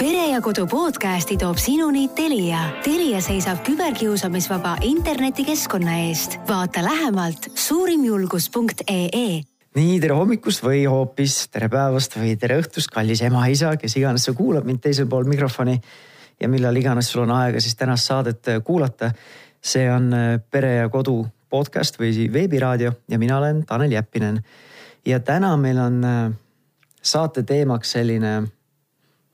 pere ja Kodu podcasti toob sinuni Telia. Telia seisab küberkiusamisvaba internetikeskkonna eest. vaata lähemalt suurimjulgus.ee nii tere hommikust või hoopis tere päevast või tere õhtust, kallis ema-isa, kes iganes sa kuulad mind teisel pool mikrofoni ja millal iganes sul on aega siis tänast saadet kuulata. see on Pere ja Kodu podcast või veebiraadio ja mina olen Tanel Jeppinen. ja täna meil on saate teemaks selline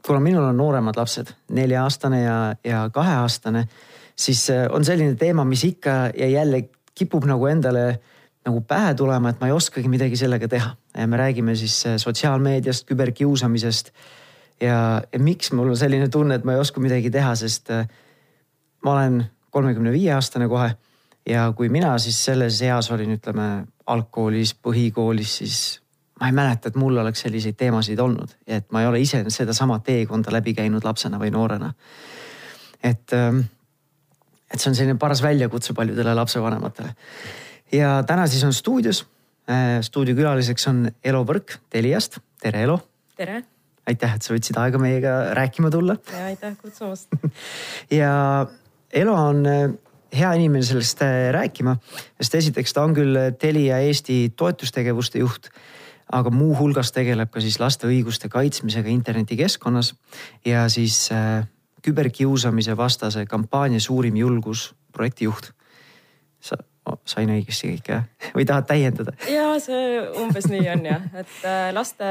kuna minul on nooremad lapsed, nelja-aastane ja, ja kaheaastane, siis äh, on selline teema, mis ikka ja jälle kipub nagu endale nagu pähe tulema, et ma ei oskagi midagi sellega teha. me räägime siis äh, sotsiaalmeediast, küberkiusamisest. ja, ja miks mul on selline tunne, et ma ei oska midagi teha, sest äh, ma olen kolmekümne viie aastane kohe. ja kui mina siis selles eas olin, ütleme algkoolis, põhikoolis, siis ma ei mäleta, et mul oleks selliseid teemasid olnud, et ma ei ole ise sedasama teekonda läbi käinud lapsena või noorena. et, ähm, et see on selline paras väljakutse paljudele lapsevanematele. ja täna siis on stuudios, äh, stuudiokülaliseks on Elo Põrk Teliast, tere Elo. tere. aitäh, et sa võtsid aega meiega rääkima tulla. ja aitäh kutsumast ja Elo on äh, hea inimene sellest äh, rääkima, sest esiteks ta on küll Telia Eesti toetustegevuste juht aga muuhulgas tegeleb ka siis laste õiguste kaitsmisega internetikeskkonnas ja siis äh, küberkiusamise vastase kampaania Suurim julgus projektijuht. sa, sain õigesti kõik jah? või tahad täiendada? ja see umbes nii on jah, et äh, laste,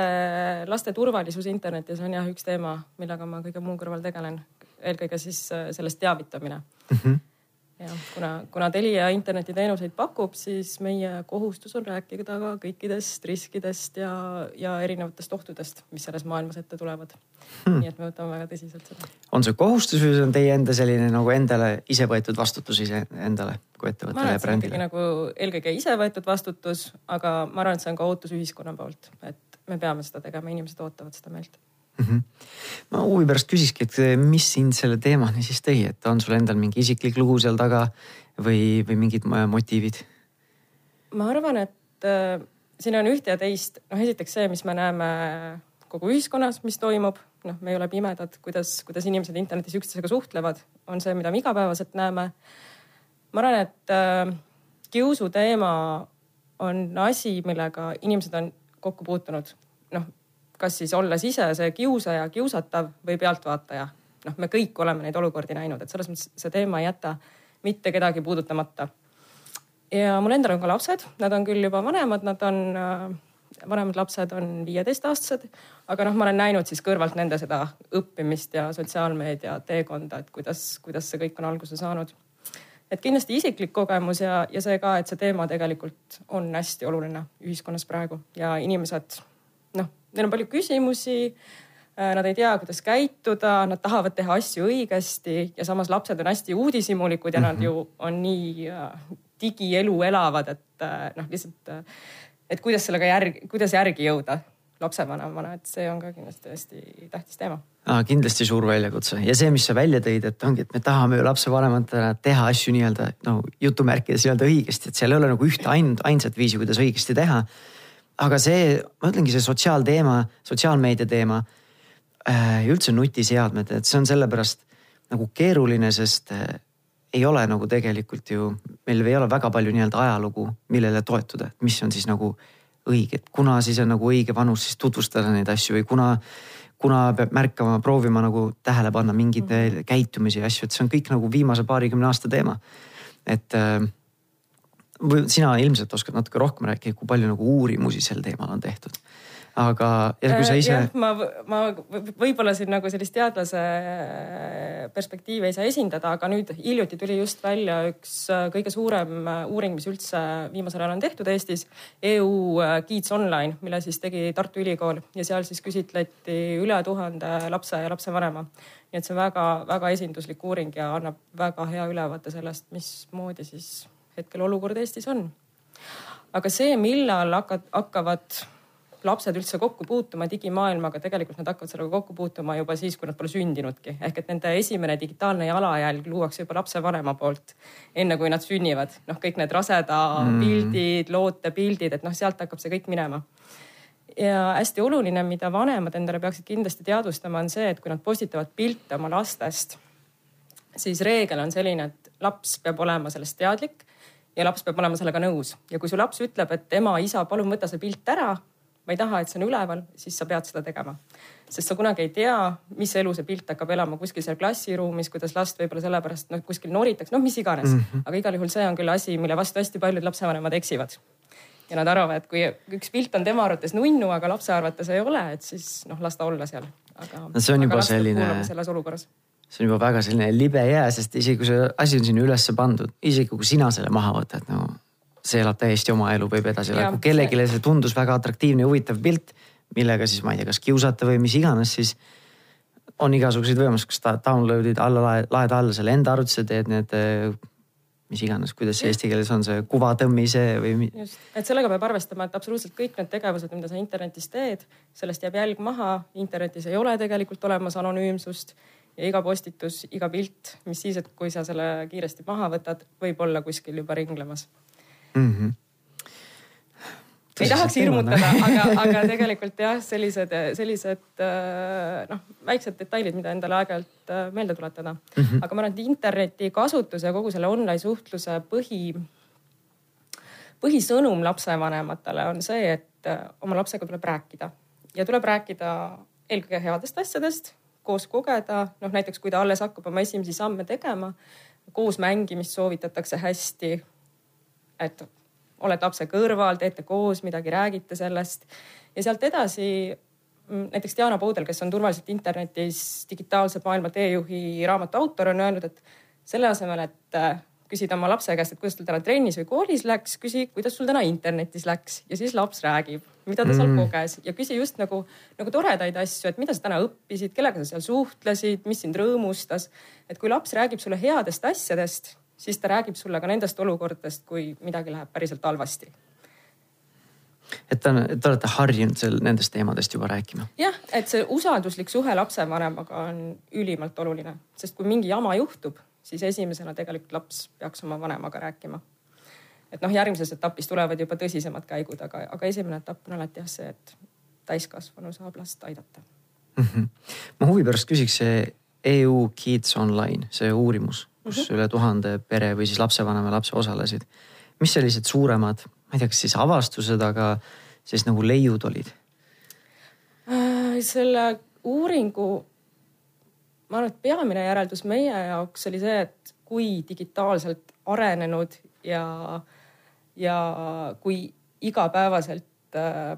laste turvalisus internetis on jah üks teema, millega ma kõige muu kõrval tegelen. eelkõige siis äh, sellest teavitamine mm. -hmm jah, kuna, kuna Telia internetiteenuseid pakub, siis meie kohustus on rääkida ka kõikidest riskidest ja, ja erinevatest ohtudest, mis selles maailmas ette tulevad hmm.. nii et me võtame väga tõsiselt seda. on see kohustus või see on teie enda selline nagu endale ise võetud vastutus iseendale kui ettevõttele ja brändile? nagu eelkõige ise võetud vastutus, aga ma arvan, et see on ka ootus ühiskonna poolt, et me peame seda tegema, inimesed ootavad seda meilt mm. -hmm. ma huvi pärast küsikski, et eh, mis sind selle teemani siis tõi, et on sul endal mingi isiklik lugu seal taga või, või mingid motiivid? ma arvan, et äh, siin on ühte ja teist, noh esiteks see, mis me näeme kogu ühiskonnas, mis toimub, noh, me ei ole pimedad, kuidas, kuidas inimesed internetis üksteisega suhtlevad, on see, mida me igapäevaselt näeme. ma arvan, et äh, kiusu teema on asi, millega inimesed on kokku puutunud. noh, kas siis olles ise see kiusaja, kiusatav või pealtvaataja. noh, me kõik oleme neid olukordi näinud, et selles mõttes see teema ei jäta mitte kedagi puudutamata. ja mul endal on ka lapsed, nad on küll juba vanemad, nad on äh, vanemad lapsed on viieteistaastased, aga noh, ma olen näinud siis kõrvalt nende seda õppimist ja sotsiaalmeedia teekonda, et kuidas, kuidas see kõik on alguse saanud. et kindlasti isiklik kogemus ja, ja see ka, et see teema tegelikult on hästi oluline ühiskonnas praegu ja inimesed noh, neil on palju küsimusi. Äh, nad ei tea, kuidas käituda, nad tahavad teha asju õigesti ja samas lapsed on hästi uudishimulikud ja mm -hmm. nad mhm. ju on nii äh, digielu elavad, et äh, noh, lihtsalt, et kuidas sellega järgi, kuidas järgi jõuda lapsevanemana, et see on ka kindlasti hästi tähtis teema ah,. kindlasti suur väljakutse ja see, mis sa välja tõid, et ongi, et me tahame ju lapsevanematena teha asju nii-öelda no jutumärkides nii-öelda õigesti, et seal ei ole nagu ühte ainult ainsat viisi, kuidas õigesti teha aga see, ma ütlengi, see sotsiaalteema, sotsiaalmeedia teema äh, ja üldse nutiseadmed, et see on sellepärast nagu keeruline, sest äh, ei ole nagu tegelikult ju, meil ei ole väga palju nii-öelda ajalugu, millele toetuda, mis on siis nagu õige, et kuna siis on nagu õige vanus siis tutvustada neid asju või kuna, kuna peab märkama, proovima nagu tähele panna mingeid mm -hmm. käitumisi ja asju, et see on kõik nagu viimase paarikümne aasta teema. et äh, või sina ilmselt oskad natuke rohkem rääkida, kui palju nagu uurimusi sel teemal on tehtud. aga, ja kui sa äh, ise. ma, ma võib-olla siin nagu sellist teadlase perspektiivi ei saa esindada, aga nüüd hiljuti tuli just välja üks äh, kõige suurem äh, uuring, mis üldse viimasel ajal on tehtud Eestis. EU Kids Online, mille siis tegi Tartu Ülikool ja seal siis küsitleti üle tuhande lapse ja lapsevanema nii et see on väga-väga esinduslik uuring ja annab väga hea ülevaate sellest, mismoodi siis hetkel olukord Eestis on. aga see, millal hakkad, hakkavad lapsed üldse kokku puutuma digimaailmaga, tegelikult nad hakkavad sellega kokku puutuma juba siis, kui nad pole sündinudki. ehk et nende esimene digitaalne jalajälg luuakse juba lapsevanema poolt, enne kui nad sünnivad. noh, kõik need raseda mm. pildid, lootepildid, et noh, sealt hakkab see kõik minema. ja hästi oluline, mida vanemad endale peaksid kindlasti teadvustama, on see, et kui nad postitavad pilte oma lastest, siis reegel on selline, et laps peab olema sellest teadlik ja laps peab olema sellega nõus. ja kui su laps ütleb, et ema, isa, palun võta see pilt ära, ma ei taha, et see on üleval, siis sa pead seda tegema. sest sa kunagi ei tea, mis elu see pilt hakkab elama kuskil seal klassiruumis, kuidas last võib-olla sellepärast noh, kuskil noritakse, noh, mis iganes mm. -hmm. aga igal juhul see on küll asi, mille vastu hästi paljud lapsevanemad eksivad ja nad arvavad, et kui üks pilt on tema arvates nunnu, aga lapse arvates ei ole, et siis noh, las ta olla seal. aga no, see on juba selline. selles olukorras see on juba väga selline libe jää, sest isegi kui see asi on sinna ülesse pandud, isegi kui sina selle maha võtad, no see elab täiesti oma elu, võib edasi elada. kui kellelegi see tundus väga atraktiivne ja huvitav pilt, millega siis ma ei tea, kas kiusata või mis iganes, siis on igasuguseid võimalusi, kas ta download'id alla, laed alla selle enda arvutisse, teed need mis iganes, kuidas see eesti keeles on, see kuvatõmmise või. just, et sellega peab arvestama, et absoluutselt kõik need tegevused, mida sa internetis teed, sellest jääb jälg maha. internetis ei ole tegelikult olemas anonüümsust ja iga postitus, iga pilt, mis siis, et kui sa selle kiiresti maha võtad, võib olla kuskil juba ringlemas mm. -hmm ei tahaks hirmutada, aga, aga tegelikult jah, sellised, sellised äh, noh, väiksed detailid, mida endale aeg-ajalt äh, meelde tuletada mm. -hmm. aga ma arvan, et interneti kasutuse ja kogu selle online suhtluse põhi, põhisõnum lapsevanematele on see, et äh, oma lapsega tuleb rääkida ja tuleb rääkida eelkõige headest asjadest, koos kogeda, noh näiteks kui ta alles hakkab oma esimesi samme tegema, koos mängimist soovitatakse hästi. et oled lapse kõrval, teete koos midagi, räägite sellest ja sealt edasi mm, näiteks Diana Poudel, kes on turvaliselt internetis digitaalse maailma teejuhi raamatu autor, on öelnud, et selle asemel, et küsida oma lapse käest, et kuidas tal täna trennis või koolis läks, küsi, kuidas sul täna internetis läks ja siis laps räägib, mida ta seal mm. koges ja küsi just nagu, nagu toredaid asju, et mida sa täna õppisid, kellega sa seal suhtlesid, mis sind rõõmustas. et kui laps räägib sulle headest asjadest siis ta räägib sulle ka nendest olukordadest, kui midagi läheb päriselt halvasti. et ta te olete harjunud seal nendest teemadest juba rääkima? jah, et see usalduslik suhe lapsevanemaga on ülimalt oluline, sest kui mingi jama juhtub, siis esimesena tegelikult laps peaks oma vanemaga rääkima. et noh, järgmises etapis tulevad juba tõsisemad käigud, aga, aga esimene etapp on alati jah see, et täiskasvanu saab last aidata mm. -hmm. ma huvi pärast küsiks see EU Kids Online, see uurimus kus mm -hmm. üle tuhande pere või siis lapsevanema lapse osalesid. mis sellised suuremad, ma ei tea, kas siis avastused, aga siis nagu leiud olid äh,? selle uuringu, ma arvan, et peamine järeldus meie jaoks oli see, et kui digitaalselt arenenud ja, ja kui igapäevaselt äh,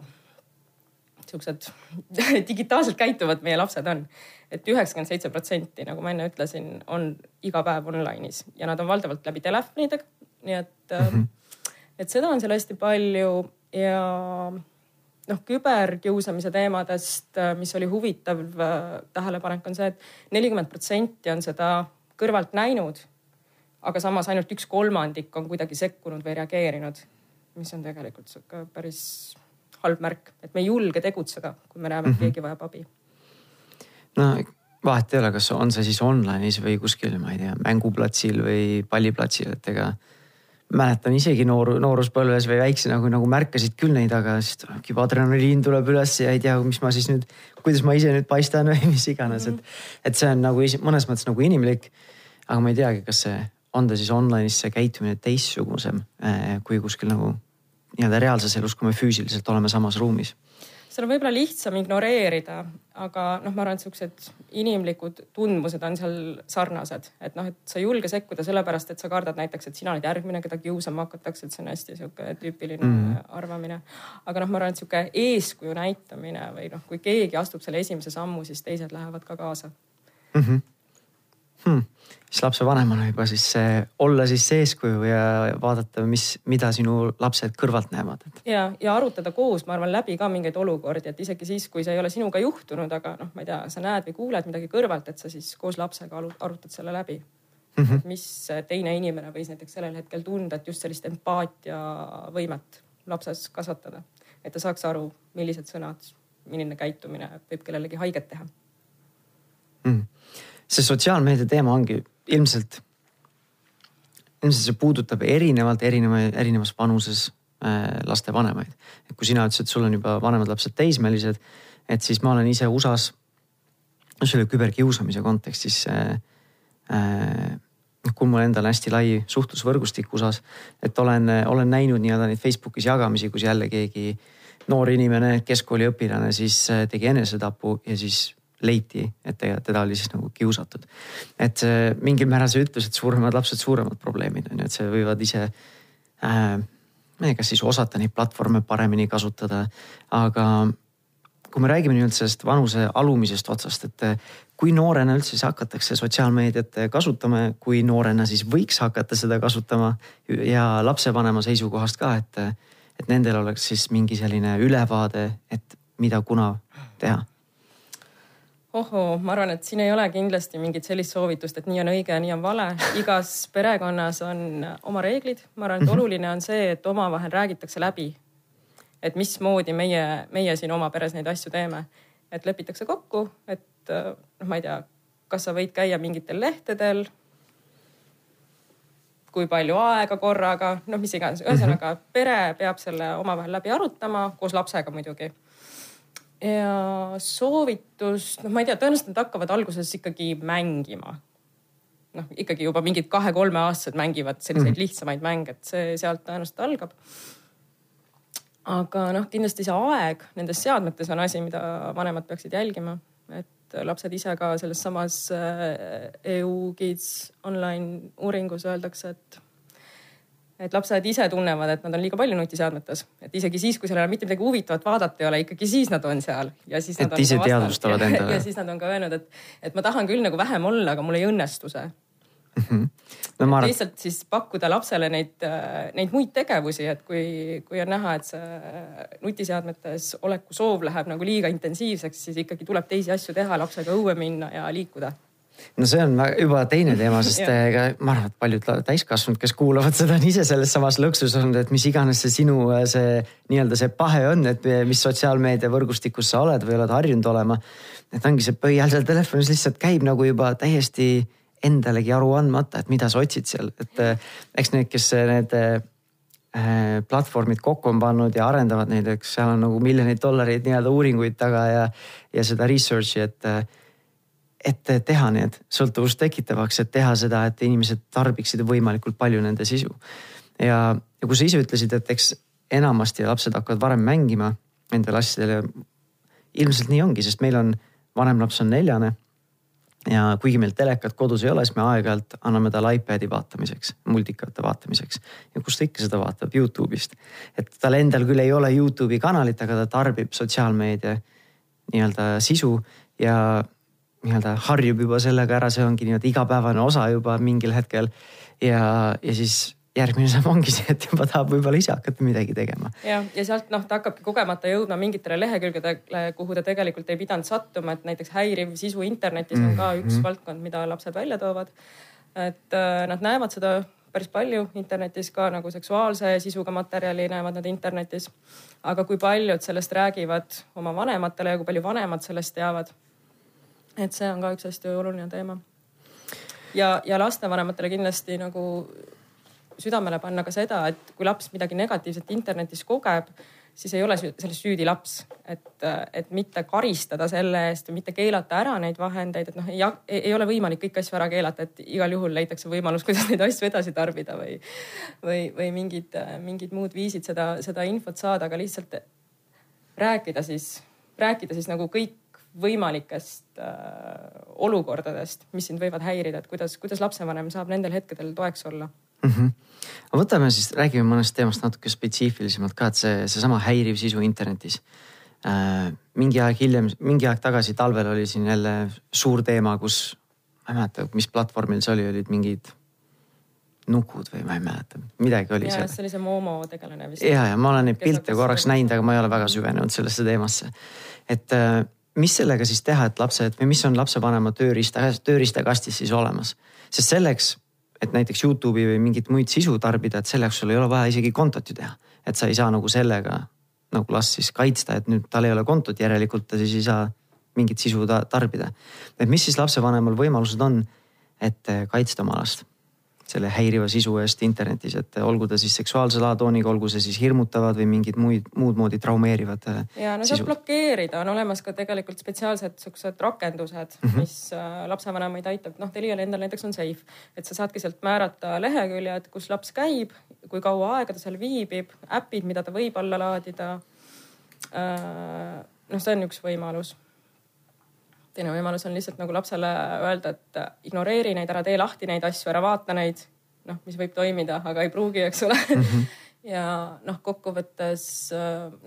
siuksed digitaalselt käituvad meie lapsed on et üheksakümmend seitse protsenti, nagu ma enne ütlesin, on iga päev online'is ja nad on valdavalt läbi telefonidega. nii et mm, -hmm. et seda on seal hästi palju ja noh, küberkiusamise teemadest, äh, mis oli huvitav äh, tähelepanek, on see et, et nelikümmend protsenti on seda kõrvalt näinud. aga samas ainult üks kolmandik on kuidagi sekkunud või reageerinud, mis on tegelikult sihuke päris halb märk, et me ei julge tegutseda, kui me näeme, et mhm. keegi vajab abi no vahet ei ole, kas on see siis online'is või kuskil, ma ei tea, mänguplatsil või palliplatsil, et ega mäletan isegi noor, nooruspõlves või väiksena, kui nagu märkasid küll neid, aga siis juba adrenaliin tuleb üles ja ei tea, mis ma siis nüüd, kuidas ma ise nüüd paistan või mis iganes, et. et see on nagu mõnes mõttes nagu inimlik. aga ma ei teagi, kas see, on ta siis online'is see käitumine teistsugusem eh, kui kuskil nagu nii-öelda reaalses elus, kui me füüsiliselt oleme samas ruumis seal on võib-olla lihtsam ignoreerida, aga noh, ma arvan, et siuksed inimlikud tundmused on seal sarnased, et noh, et sa ei julge sekkuda sellepärast, et sa kardad näiteks, et sina oled järgmine, keda kiusama hakatakse, et see on hästi sihuke tüüpiline mm. arvamine. aga noh, ma arvan, et sihuke eeskuju näitamine või noh, kui keegi astub selle esimese sammu, siis teised lähevad ka kaasa mm. -hmm. Hmm siis lapsevanemana juba siis olla siis see eeskuju ja vaadata, mis, mida sinu lapsed kõrvalt näevad. ja, ja arutada koos, ma arvan, läbi ka mingeid olukordi, et isegi siis, kui see ei ole sinuga juhtunud, aga noh, ma ei tea, sa näed või kuuled midagi kõrvalt, et sa siis koos lapsega arutad selle läbi mm. -hmm. mis teine inimene võis näiteks sellel hetkel tunda, et just sellist empaatiavõimet lapses kasvatada, et ta saaks aru, millised sõnad, milline käitumine võib kellelegi haiget teha mm see sotsiaalmeedia teema ongi ilmselt, ilmselt see puudutab erinevalt, erineva, erinevas vanuses äh, lastevanemaid. et kui sina ütlesid, sul on juba vanemad lapsed teismelised, et siis ma olen ise USA-s, selle küberkiusamise kontekstis äh, äh, kui mul endal hästi lai suhtlusvõrgustik USA-s, et olen, olen näinud nii-öelda neid Facebookis jagamisi, kus jälle keegi noor inimene, keskkooliõpilane siis äh, tegi enesetapu ja siis leiti, et teda oli siis nagu kiusatud. et mingil määral see ütlus, et suuremad lapsed, suuremad probleemid on ju, et see võivad ise äh,. ma ei tea, kas siis osata neid platvorme paremini kasutada, aga kui me räägime nii-öelda sellest vanuse alumisest otsast, et kui noorena üldse siis hakatakse sotsiaalmeediat kasutama, kui noorena siis võiks hakata seda kasutama ja lapsevanema seisukohast ka, et, et nendel oleks siis mingi selline ülevaade, et mida, kuna teha ohoo, ma arvan, et siin ei ole kindlasti mingit sellist soovitust, et nii on õige ja nii on vale. igas perekonnas on oma reeglid. ma arvan, et mhm. oluline on see, et omavahel räägitakse läbi. et mismoodi meie, meie siin oma peres neid asju teeme. et lepitakse kokku, et noh, ma ei tea, kas sa võid käia mingitel lehtedel. kui palju aega korraga, noh, mis iganes, ühesõnaga mm -hmm. pere peab selle omavahel läbi arutama koos lapsega muidugi ja soovitus, noh, ma ei tea, tõenäoliselt nad hakkavad alguses ikkagi mängima. noh, ikkagi juba mingid kahe-kolmeaastased mängivad selliseid mm. lihtsamaid mänge, et see sealt tõenäoliselt algab. aga noh, kindlasti see aeg nendes seadmetes on asi, mida vanemad peaksid jälgima, et lapsed ise ka selles samas äh, EU Kids online uuringus öeldakse, et et lapsed ise tunnevad, et nad on liiga palju nutiseadmetes, et isegi siis, kui seal enam mitte midagi huvitavat vaadata ei ole, ikkagi siis nad on seal ja siis. et ise teadvustavad endale. ja siis nad on ka öelnud, et, et ma tahan küll nagu vähem olla, aga mul ei õnnestu see mm. -hmm. No, arvan... lihtsalt siis pakkuda lapsele neid, neid muid tegevusi, et kui, kui on näha, et see nutiseadmetes oleku soov läheb nagu liiga intensiivseks, siis ikkagi tuleb teisi asju teha, lapsega õue minna ja liikuda no see on juba teine teema, sest ega ma arvan, et paljud täiskasvanud, kes kuulavad seda, on ise selles samas lõksus olnud, et mis iganes see sinu see nii-öelda see pahe on, et mis sotsiaalmeedia võrgustikus sa oled või oled harjunud olema. et ongi see pöial seal telefonis lihtsalt käib nagu juba täiesti endalegi aru andmata, et mida sa otsid seal, et eks need, kes need äh, platvormid kokku on pannud ja arendavad neid, eks seal on nagu miljoneid dollareid nii-öelda uuringuid taga ja, ja seda research'i, et et teha need sõltuvust tekitavaks, et teha seda, et inimesed tarbiksid võimalikult palju nende sisu. ja, ja kui sa ise ütlesid, et eks enamasti lapsed hakkavad varem mängima nendele asjadele. ilmselt nii ongi, sest meil on, vanem laps on neljane. ja kuigi meil telekat kodus ei ole, siis me aeg-ajalt anname talle iPad'i vaatamiseks, multikate vaatamiseks. ja kust ta ikka seda vaatab, Youtube'ist. et tal endal küll ei ole Youtube'i kanalit, aga ta tarbib sotsiaalmeedia nii-öelda sisu ja nii-öelda harjub juba sellega ära, see ongi nii-öelda igapäevane osa juba mingil hetkel. ja, ja siis järgmine samm ongi see, et juba tahab võib-olla ise hakata midagi tegema. jah, ja sealt noh, ta hakkabki kogemata jõudma mingitele lehekülgedele, kuhu ta tegelikult ei pidanud sattuma, et näiteks häiriv sisu internetis on ka üks mm -hmm. valdkond, mida lapsed välja toovad. et äh, nad näevad seda päris palju internetis ka nagu seksuaalse sisuga materjali näevad nad internetis. aga kui paljud sellest räägivad oma vanematele ja kui palju vanemad sellest teavad et see on ka üks hästi oluline teema. ja, ja lastevanematele kindlasti nagu südamele panna ka seda, et kui laps midagi negatiivset internetis kogeb, siis ei ole selles süüdi laps, et, et mitte karistada selle eest mitte keelata ära neid vahendeid, et noh, ei, ei ole võimalik kõiki asju ära keelata, et igal juhul leitakse võimalus, kuidas neid asju edasi tarbida või, või, või mingid, mingid muud viisid seda, seda infot saada, aga lihtsalt rääkida siis, rääkida siis nagu kõik võimalikest äh, olukordadest, mis sind võivad häirida, et kuidas, kuidas lapsevanem saab nendel hetkedel toeks olla mm. -hmm. aga võtame siis, räägime mõnest teemast natuke spetsiifilisemalt ka, et see, seesama häiriv sisu internetis äh,. mingi aeg hiljem, mingi aeg tagasi talvel oli siin jälle suur teema, kus ma ei mäleta, mis platvormil see oli, olid mingid nukud või ma ei mäleta, midagi oli ja, seal. see oli see Momo tegelane vist. ja, ja ma olen neid pilte korraks näinud, aga ma ei ole väga süvenenud sellesse teemasse. et äh, mis sellega siis teha, et lapsed või mis on lapsevanema tööriista, tööriistakastis siis olemas? sest selleks, et näiteks Youtube'i või mingit muid sisu tarbida, et selleks sul ei ole vaja isegi kontot ju teha. et sa ei saa nagu sellega nagu last siis kaitsta, et nüüd tal ei ole kontot, järelikult ta siis ei saa mingit sisu ta tarbida. et mis siis lapsevanemal võimalused on, et kaitsta oma last selle häiriva sisu eest internetis, et olgu ta siis seksuaalse laatooniga, olgu see siis hirmutavad või mingid muid, muud moodi traumeerivad. Äh, ja no saab blokeerida, on olemas ka tegelikult spetsiaalsed siuksed rakendused mm, -hmm. mis äh, lapsevanemaid aitab, noh Telial endal näiteks on Safe, et sa saadki sealt määrata leheküljed, kus laps käib, kui kaua aega ta seal viibib, äpid, mida ta võib alla laadida. Äh, noh, see on üks võimalus teine võimalus on lihtsalt nagu lapsele öelda, et ignoreeri neid, ära tee lahti neid asju, ära vaata neid. noh, mis võib toimida, aga ei pruugi, eks ole mm. -hmm. ja noh, kokkuvõttes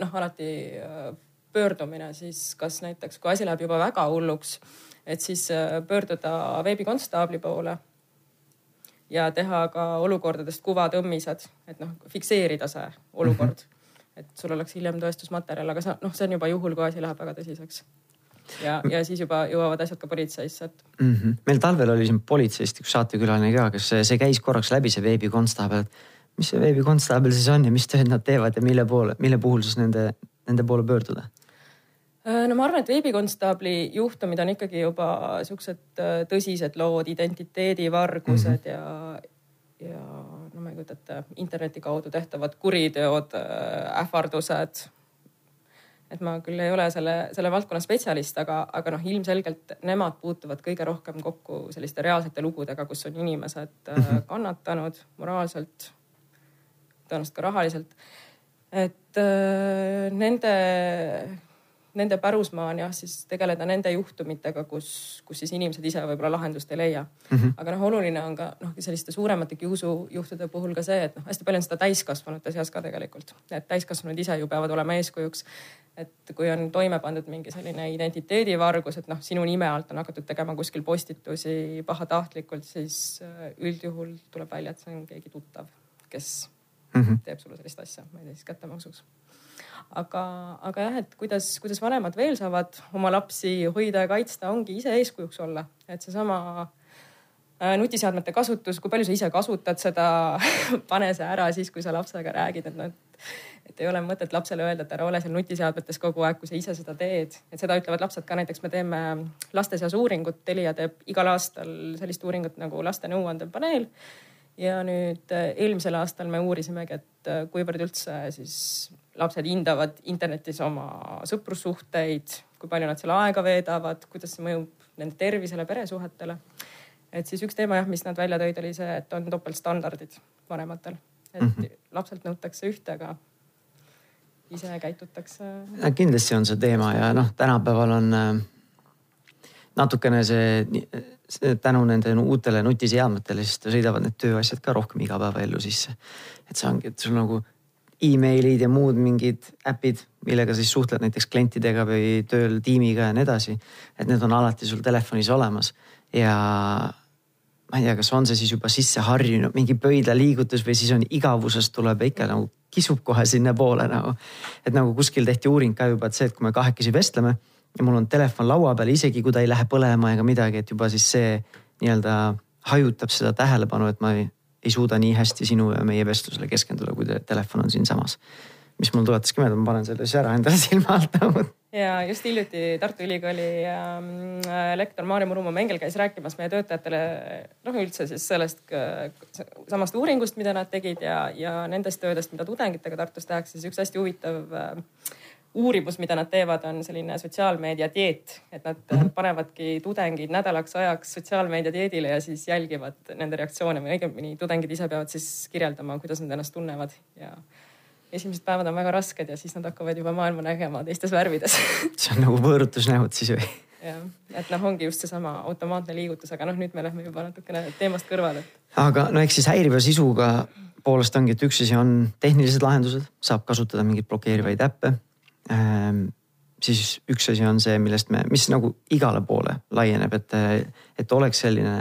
noh, alati äh, pöördumine siis kas näiteks, kui asi läheb juba väga hulluks, et siis äh, pöörduda veebikonstaabli poole ja teha ka olukordadest kuvatõmmised, et noh, fikseerida see olukord mm. -hmm. et sul oleks hiljem tõestusmaterjal, aga sa noh, see on juba juhul, kui asi läheb väga tõsiseks ja, ja siis juba jõuavad asjad ka politseisse, et mm. -hmm. meil talvel oli siin politseist üks saatekülaline ka, kes see käis korraks läbi see veebikonstaabel, et mis see veebikonstaabel siis on ja mis tööd nad teevad ja mille poole, mille puhul siis nende, nende poole pöörduda? Äh, no ma arvan, et veebikonstaabli juhtumid on ikkagi juba siuksed äh, tõsised lood, identiteedivargused mm -hmm. ja, ja no ma ei kujuta ette, interneti kaudu tehtavad kuriteod, äh, ähvardused et ma küll ei ole selle, selle valdkonna spetsialist, aga, aga noh, ilmselgelt nemad puutuvad kõige rohkem kokku selliste reaalsete lugudega, kus on inimesed mm -hmm. kannatanud moraalselt, tõenäoliselt ka rahaliselt. et äh, nende nende pärusmaa on jah, siis tegeleda nende juhtumitega, kus, kus siis inimesed ise võib-olla lahendust ei leia mm. -hmm. aga noh, oluline on ka noh, selliste suuremate kiusujuhtude puhul ka see, et noh, hästi palju on seda täiskasvanute seas ka tegelikult, et täiskasvanud ise ju peavad olema eeskujuks. et kui on toime pandud mingi selline identiteedivargus, et noh, sinu nime alt on hakatud tegema kuskil postitusi pahatahtlikult, siis äh, üldjuhul tuleb välja, et see on keegi tuttav, kes mm -hmm. teeb sulle sellist asja, ma ei tea siis kättemaksuks aga, aga jah, et kuidas, kuidas vanemad veel saavad oma lapsi hoida ja kaitsta, ongi ise eeskujuks olla, et seesama äh, nutiseadmete kasutus, kui palju sa ise kasutad seda pane see ära siis, kui sa lapsega räägid, et noh, et, ei ole mõtet lapsele öelda, et ära ole seal nutiseadmetes kogu aeg, kui sa ise seda teed. et seda ütlevad lapsed ka, näiteks me teeme laste seas uuringut, Telia teeb igal aastal sellist uuringut nagu laste nõuandepaneel ja nüüd äh, eelmisel aastal me uurisimegi, et äh, kuivõrd üldse siis lapsed hindavad internetis oma sõprussuhteid, kui palju nad seal aega veedavad, kuidas see mõjub nende tervisele, peresuhetele. et siis üks teema jah, mis nad välja tõid, oli see, et on topeltstandardid vanematel, et mm -hmm. lapselt nõutakse ühte, aga ise käitutakse. kindlasti on see teema ja noh, tänapäeval on äh, natukene see tänu nende uutele nutiseadmetele, siis sõidavad need tööasjad ka rohkem igapäevaellu sisse. et see ongi, et sul nagu emailid ja muud mingid äpid, millega siis suhtled näiteks klientidega või tööl tiimiga ja nii edasi. et need on alati sul telefonis olemas ja ma ei tea, kas on see siis juba sisse harjunud mingi pöidlaliigutus või siis on igavusest tuleb ikka nagu kisub kohe sinnapoole nagu. et nagu kuskil tehti uuring ka juba, et see, et kui me kahekesi vestleme ja mul on telefon laua peal, isegi kui ta ei lähe põlema ega midagi, et juba siis see nii-öelda hajutab seda tähelepanu, et ma ei, ei suuda nii hästi sinu ja meie vestlusele keskenduda, kui te, telefon on siinsamas. mis mul tuletaski meelde, ma panen selle siis ära endale silma alt nagu. ja just hiljuti Tartu Ülikooli ähm, lektor Maarja Murumaa-Mengel käis rääkimas meie töötajatele noh, üldse siis sellest äh, samast uuringust, mida nad tegid ja, ja nendest töödest, mida tudengitega Tartus tehakse, siis üks hästi huvitav äh, uurimus, mida nad teevad, on selline sotsiaalmeedia dieet, et nad -hmm. panevadki tudengid nädalaks ajaks sotsiaalmeedia dieedile ja siis jälgivad nende reaktsioone või õigemini tudengid ise peavad siis kirjeldama, kuidas nad ennast tunnevad ja esimesed päevad on väga rasked ja siis nad hakkavad juba maailma nägema teistes värvides see on nagu võõrutusnäod siis või? jah, et noh, ongi just seesama automaatne liigutus, aga noh, nüüd me lähme juba natukene teemast kõrvale. aga no eks siis häiriva sisuga poolest ongi, et üks asi on tehnilised lahendused, saab kasutada mingeid blokeerivaid äppe siis üks asi on see, millest me, mis nagu igale poole laieneb, et, et oleks selline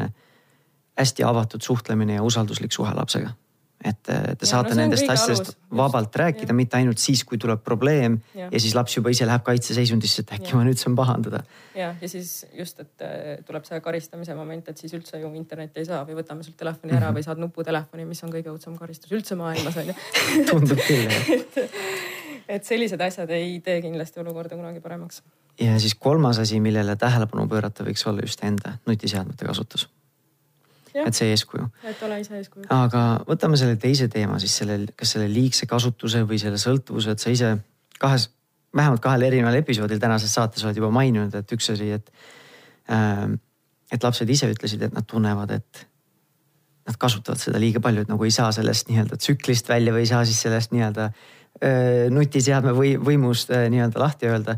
hästi avatud suhtlemine ja usalduslik suhe lapsega. et te saate no, nendest asjadest vabalt rääkida, mitte ainult siis, kui tuleb probleem ja. ja siis laps juba ise läheb kaitseseisundisse, et äkki ja. ma nüüd saan pahandada. ja, ja siis just, et äh, tuleb see karistamise moment, et siis üldse ju internetti ei saa või võtame sult telefoni ära mm -hmm. või saad nuputelefoni, mis on kõige õudsem karistus üldse maailmas on ju tundub küll jah et sellised asjad ei tee kindlasti olukorda kunagi paremaks. ja siis kolmas asi, millele tähelepanu pöörata võiks olla just enda nutiseadmete kasutus. et see eeskuju. et ole ise eeskuju. aga võtame selle teise teema siis selle, kas selle liigse kasutuse või selle sõltuvuse, et sa ise kahes, vähemalt kahel erineval episoodil tänases saates oled juba maininud, et üks asi, et äh,. et lapsed ise ütlesid, et nad tunnevad, et nad kasutavad seda liiga palju, et nagu ei saa sellest nii-öelda tsüklist välja või ei saa siis sellest nii-öelda äh, nutiseadme või võimust äh, nii-öelda lahti öelda.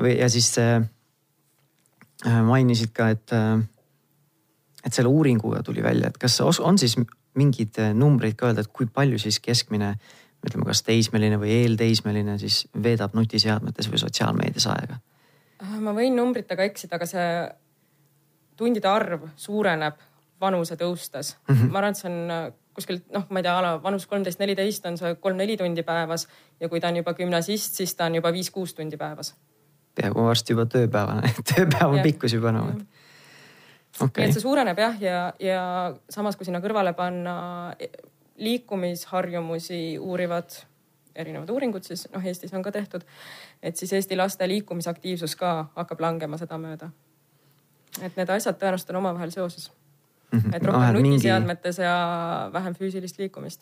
või, ja siis äh, äh mainisid ka, et äh, et selle uuringuga tuli välja, et kas on siis mingeid äh, numbreid ka öelda, et kui palju siis keskmine ütleme, kas teismeline või eelteismeline siis veedab nutiseadmetes või sotsiaalmeedias aega? Äh, ma võin numbritega eksida, aga see tundide arv suureneb vanuse tõustes mm. -hmm. ma arvan, et see on kuskilt noh, ma ei tea, ala vanus kolmteist, neliteist on see kolm-neli tundi päevas ja kui ta on juba gümnasist, siis ta on juba viis-kuus tundi päevas. peaaegu varsti juba tööpäevane tööpäeva pikkus juba nagu no, okay.. nii et see suureneb jah, ja, ja samas, kui sinna kõrvale panna liikumisharjumusi uurivad erinevad uuringud siis noh, Eestis on ka tehtud, et siis Eesti laste liikumisaktiivsus ka hakkab langema sedamööda. et need asjad tõenäoliselt on omavahel seoses. Et rohkem no, nutiseadmetes mingi... ja vähem füüsilist liikumist.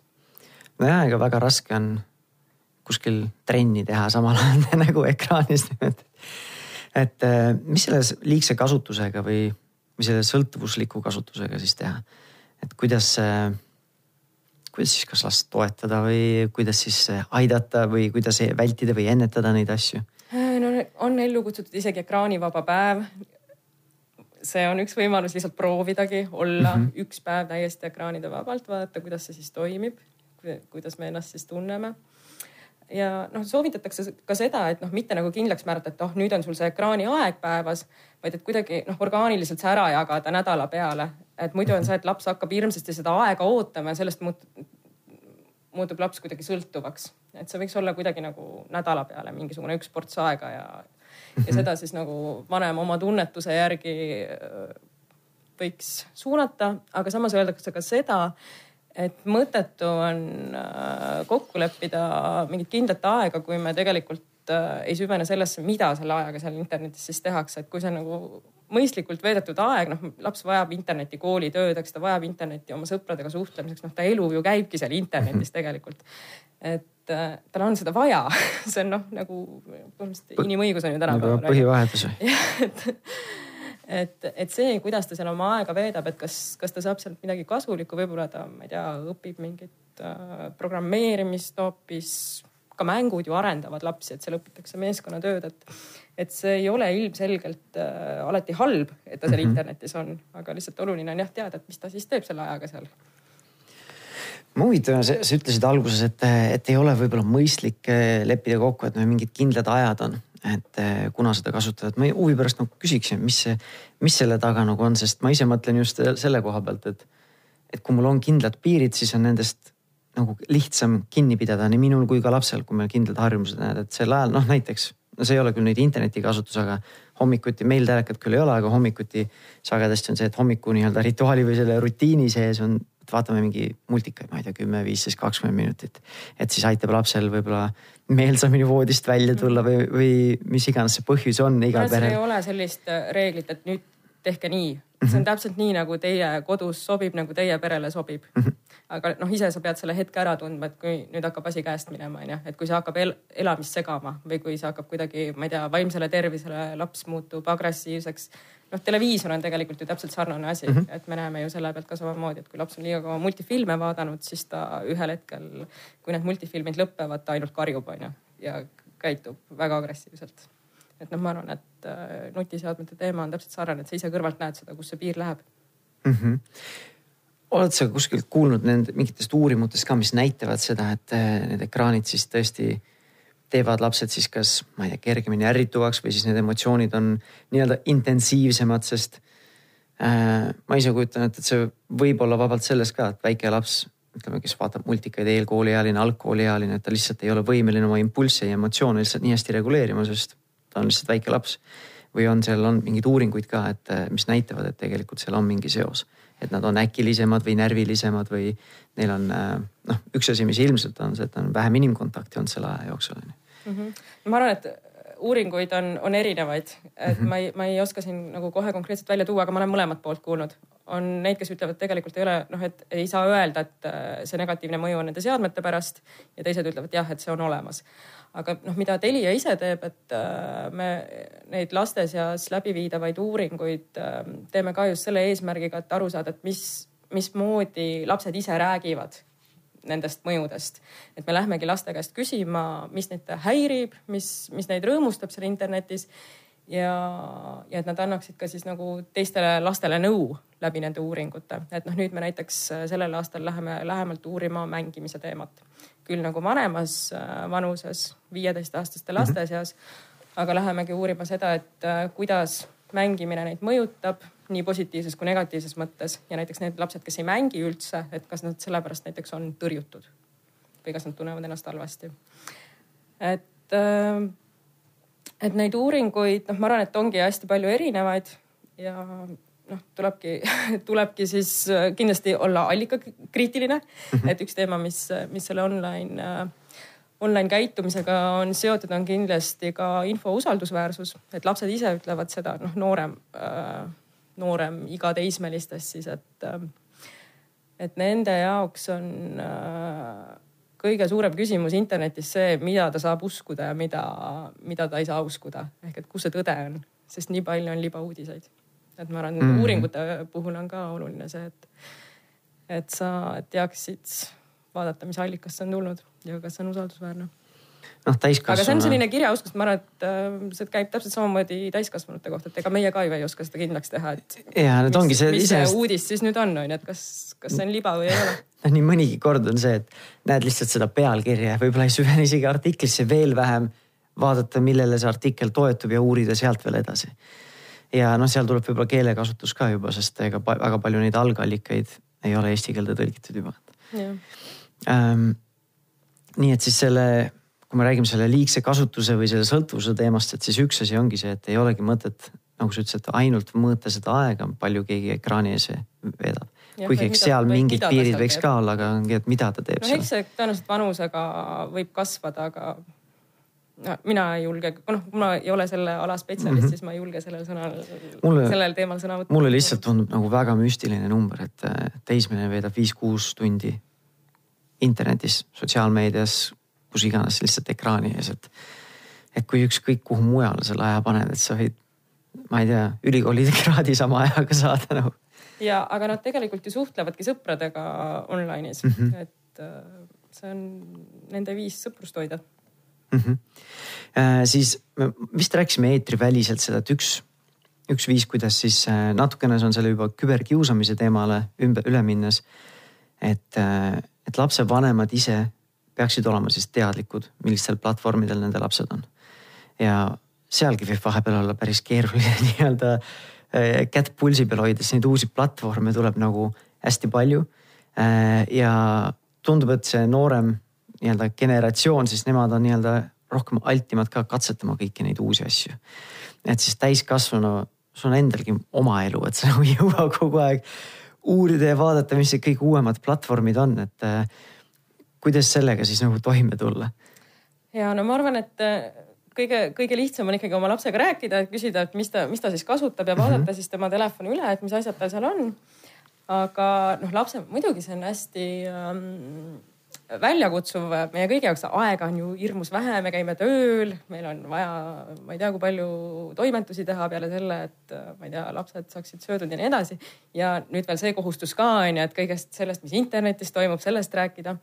nojah, ega väga raske on kuskil trenni teha samal ajal nagu ekraanis. et mis selle liigse kasutusega või või selle sõltuvusliku kasutusega siis teha. et kuidas, kuidas siis kas last toetada või kuidas siis aidata või kuidas vältida või ennetada neid asju? no on ellu kutsutud isegi ekraanivaba päev. See on üks võimalus lihtsalt proovidagi olla mm -hmm. üks päev täiesti ekraanide vabalt, vaadata, kuidas see siis toimib, kuidas me ennast siis tunneme ja noh, soovitatakse ka seda, et noh, mitte nagu kindlaks määrata, et oh, nüüd on sul see ekraaniaeg päevas, vaid et kuidagi noh, orgaaniliselt see ära jagada nädala peale. et muidu on see, et laps hakkab hirmsasti seda aega ootama ja sellest muutub, muutub laps kuidagi sõltuvaks. et see võiks olla kuidagi nagu nädala peale mingisugune üks ports aega ja, ja seda siis nagu vanem oma tunnetuse järgi äh, võiks suunata, aga samas öeldakse ka seda, et mõttetu on äh, kokku leppida mingit kindlat aega, kui me tegelikult äh, ei süvene sellesse, mida selle ajaga seal internetis siis tehakse, et kui see nagu mõistlikult veedetud aeg, noh laps vajab internetti koolitöödeks, ta vajab internetti oma sõpradega suhtlemiseks, noh ta elu ju käibki seal internetis tegelikult. et äh, tal on seda vaja see on noh, nagu põhimõtteliselt inimõigus on ju tänapäeval. põhivajadus või? jah, et et, et see, kuidas ta seal oma aega veedab, et kas, kas ta saab sealt midagi kasulikku, võib-olla ta, ma ei tea, õpib mingit äh, programmeerimist hoopis. ka mängud ju arendavad lapsi, et seal õpitakse meeskonnatööd, et, et see ei ole ilmselgelt äh, alati halb, et ta seal mm -hmm. internetis on, aga lihtsalt oluline on jah teada, et mis ta siis teeb selle ajaga seal ma huvitav, sa ütlesid alguses, et, et ei ole võib-olla mõistlik äh, leppida kokku, et meil mingid kindlad ajad on et eh, kuna seda kasutavad, ma huvi pärast nagu küsiksin, mis mis selle taga nagu on, sest ma ise mõtlen just selle koha pealt, et, et kui mul on kindlad piirid, siis on nendest nagu lihtsam kinni pidada nii minul kui ka lapsel, kui meil kindlad harjumused näed, et sel ajal noh, näiteks no see ei ole küll nüüd internetikasutus, aga hommikuti meil telekat küll ei ole, aga hommikuti sagedasti on see, et hommiku nii-öelda rituaali või selle rutiini sees on et vaatame mingi multikaid, ma ei tea, kümme, viisteist, kakskümmend minutit. et siis aitab lapsel võib-olla meelsamini voodist välja tulla või, või mis iganes see põhjus on igal perel. ei ole sellist äh, reeglit, et nüüd tehke nii. see on mhm. täpselt nii, nagu teie kodus sobib, nagu teie perele sobib mm. -hmm. Aga noh, ise sa pead selle hetke ära tundma, et kui nüüd hakkab asi käest minema, onju, et kui see hakkab el elamist segama või kui see hakkab kuidagi, ma ei tea, vaimsele tervisele laps muutub agressiivseks noh, televiisor on tegelikult ju täpselt sarnane asi mm, -hmm. et me näeme ju selle pealt ka samamoodi, et kui laps on liiga kaua multifilme vaadanud, siis ta ühel hetkel, kui need multifilmid lõpevad, ta ainult karjub, onju, ja käitub väga agressiivselt. et noh, ma arvan, et äh, nutiseadmete teema on täpselt sarnane, et sa ise kõrvalt näed seda, kus see piir läheb mm. -hmm oled sa kuskilt kuulnud nende mingitest uurimutest ka, mis näitavad seda, et äh, need ekraanid siis tõesti teevad lapsed siis kas, ma ei tea, kergemini ärrituvaks või siis need emotsioonid on nii-öelda intensiivsemad, sest äh, ma ise kujutan ette, et see võib olla vabalt selles ka, et väike laps, ütleme, kes vaatab multikaid eelkooliealine, algkooliealine, et ta lihtsalt ei ole võimeline oma impulsse ja emotsioone lihtsalt nii hästi reguleerima, sest ta on lihtsalt väike laps. või on seal on mingeid uuringuid ka, et mis näitavad, et tegelikult seal on mingi seos et nad on äkilisemad või närvilisemad või neil on äh, noh, üks asi, mis ilmselt on see, et on vähem inimkontakti olnud selle aja jooksul on ju. -hmm. ma arvan, et uuringuid on, on erinevaid, et mm -hmm. ma ei, ma ei oska siin nagu kohe konkreetselt välja tuua, aga ma olen mõlemat poolt kuulnud. On neid, kes ütlevad, tegelikult ei ole noh, et ei saa öelda, et äh, see negatiivne mõju on nende seadmete pärast ja teised ütlevad jah, et see on olemas. aga noh, mida Telia ise teeb, et äh, me neid laste seas läbiviidavaid uuringuid äh, teeme ka just selle eesmärgiga, et aru saada, et mis, mismoodi lapsed ise räägivad nendest mõjudest. et me lähmegi laste käest küsima, mis neid häirib, mis, mis neid rõõmustab seal internetis ja, ja et nad annaksid ka siis nagu teistele lastele nõu läbi nende uuringute. et noh, nüüd me näiteks äh, sellel aastal läheme lähemalt uurima mängimise teemat. küll nagu vanemas äh, vanuses, viieteistaastaste laste mhm. seas. aga lähemegi uurima seda, et äh, kuidas mängimine neid mõjutab nii positiivses kui negatiivses mõttes ja näiteks need lapsed, kes ei mängi üldse, et kas nad sellepärast näiteks on tõrjutud või kas nad tunnevad ennast halvasti. et et neid uuringuid, noh, ma arvan, et ongi hästi palju erinevaid ja noh, tulebki, tulebki siis äh, kindlasti olla allikakriitiline. -hmm. et üks teema, mis, mis selle online äh,, online käitumisega on seotud, on kindlasti ka info usaldusväärsus, et lapsed ise ütlevad seda, noh, noorem äh,, noorem iga teismelistest siis, et et nende jaoks on kõige suurem küsimus internetis see, mida ta saab uskuda ja mida, mida ta ei saa uskuda. ehk et kus see tõde on, sest nii palju on libauudiseid. et ma arvan, mm. uuringute puhul on ka oluline see, et, et sa teaksid vaadata, mis allikast see on tulnud ja kas see on usaldusväärne noh, täiskasvanu. aga see on selline kirjaoskus, ma arvan, et äh, see käib täpselt samamoodi täiskasvanute kohta, et ega meie ka ju ei oska seda kindlaks teha, et. ja need ongi see. mis see uudis siis nüüd on, on ju, et kas, kas see on liba või ei ole. noh, nii mõnigi kord on see, et näed lihtsalt seda pealkirja, võib-olla ei süvene isegi artiklisse veel vähem vaadata, millele see artikkel toetub ja uurida sealt veel edasi. ja noh, seal tuleb võib-olla keelekasutus ka juba, sest ega väga palju neid algallikaid ei ole eesti keelde tõlgitud juba. Ähm, nii et siis selle kui me räägime selle liigse kasutuse või selle sõltuvuse teemast, et siis üks asi ongi see, et ei olegi mõtet, nagu sa ütlesid, ainult mõõta seda aega, palju keegi ekraani ees veedab. kuigi eks seal mingid piirid võiks teeb. ka olla, aga ongi, et mida ta teeb. no eks see tõenäoliselt vanusega võib kasvada, aga no, mina ei julge, noh, kuna ei ole selle ala spetsialist mm, -hmm. siis ma ei julge sellel sõnal, sellel teemal sõna võtta. mulle lihtsalt tundub nagu väga müstiline number, et teismeline veedab viis-kuus tundi internetis, sotsiaalmeedias, kus iganes lihtsalt ekraani ees, et. et kui ükskõik kuhu mujale selle aja paned, et sa võid, ma ei tea, ülikooli kraadi sama ajaga saada nagu. ja, aga nad tegelikult ju suhtlevadki sõpradega online'is mm, -hmm. et äh, see on nende viis sõprust hoida mm. -hmm. Äh, siis me vist rääkisime eetriväliselt seda, et üks, üks viis, kuidas siis äh, natukene see on selle juba küberkiusamise teemale ümber, üle minnes. et, äh, et lapsevanemad ise peaksid olema siis teadlikud, millistel platvormidel nende lapsed on. ja sealgi võib vahepeal olla päris keeruline nii-öelda eh, kätt pulsi peal hoida, sest neid uusi platvorme tuleb nagu hästi palju. Eh, ja tundub, et see noorem nii-öelda generatsioon, siis nemad on nii-öelda rohkem altimad ka katsetama kõiki neid uusi asju. et siis täiskasvanu, sul on endalgi oma elu, et sa nagu ei jõua kogu aeg uurida ja vaadata, mis need kõige uuemad platvormid on, et eh, kuidas sellega siis nagu toime tulla? ja no ma arvan, et äh, kõige, kõige lihtsam on ikkagi oma lapsega rääkida, et küsida, et mis ta, mis ta siis kasutab ja vaadata mm -hmm. siis tema telefoni üle, et mis asjad tal seal on. aga noh, lapse, muidugi see on hästi ähm, väljakutsuv meie kõigi jaoks, aega on ju hirmus vähe, me käime tööl, meil on vaja, ma ei tea, kui palju toimetusi teha peale selle, et ma ei tea, lapsed saaksid söödud ja nii edasi. ja nüüd veel see kohustus ka on ju, et kõigest sellest, mis internetis toimub, sellest rääkida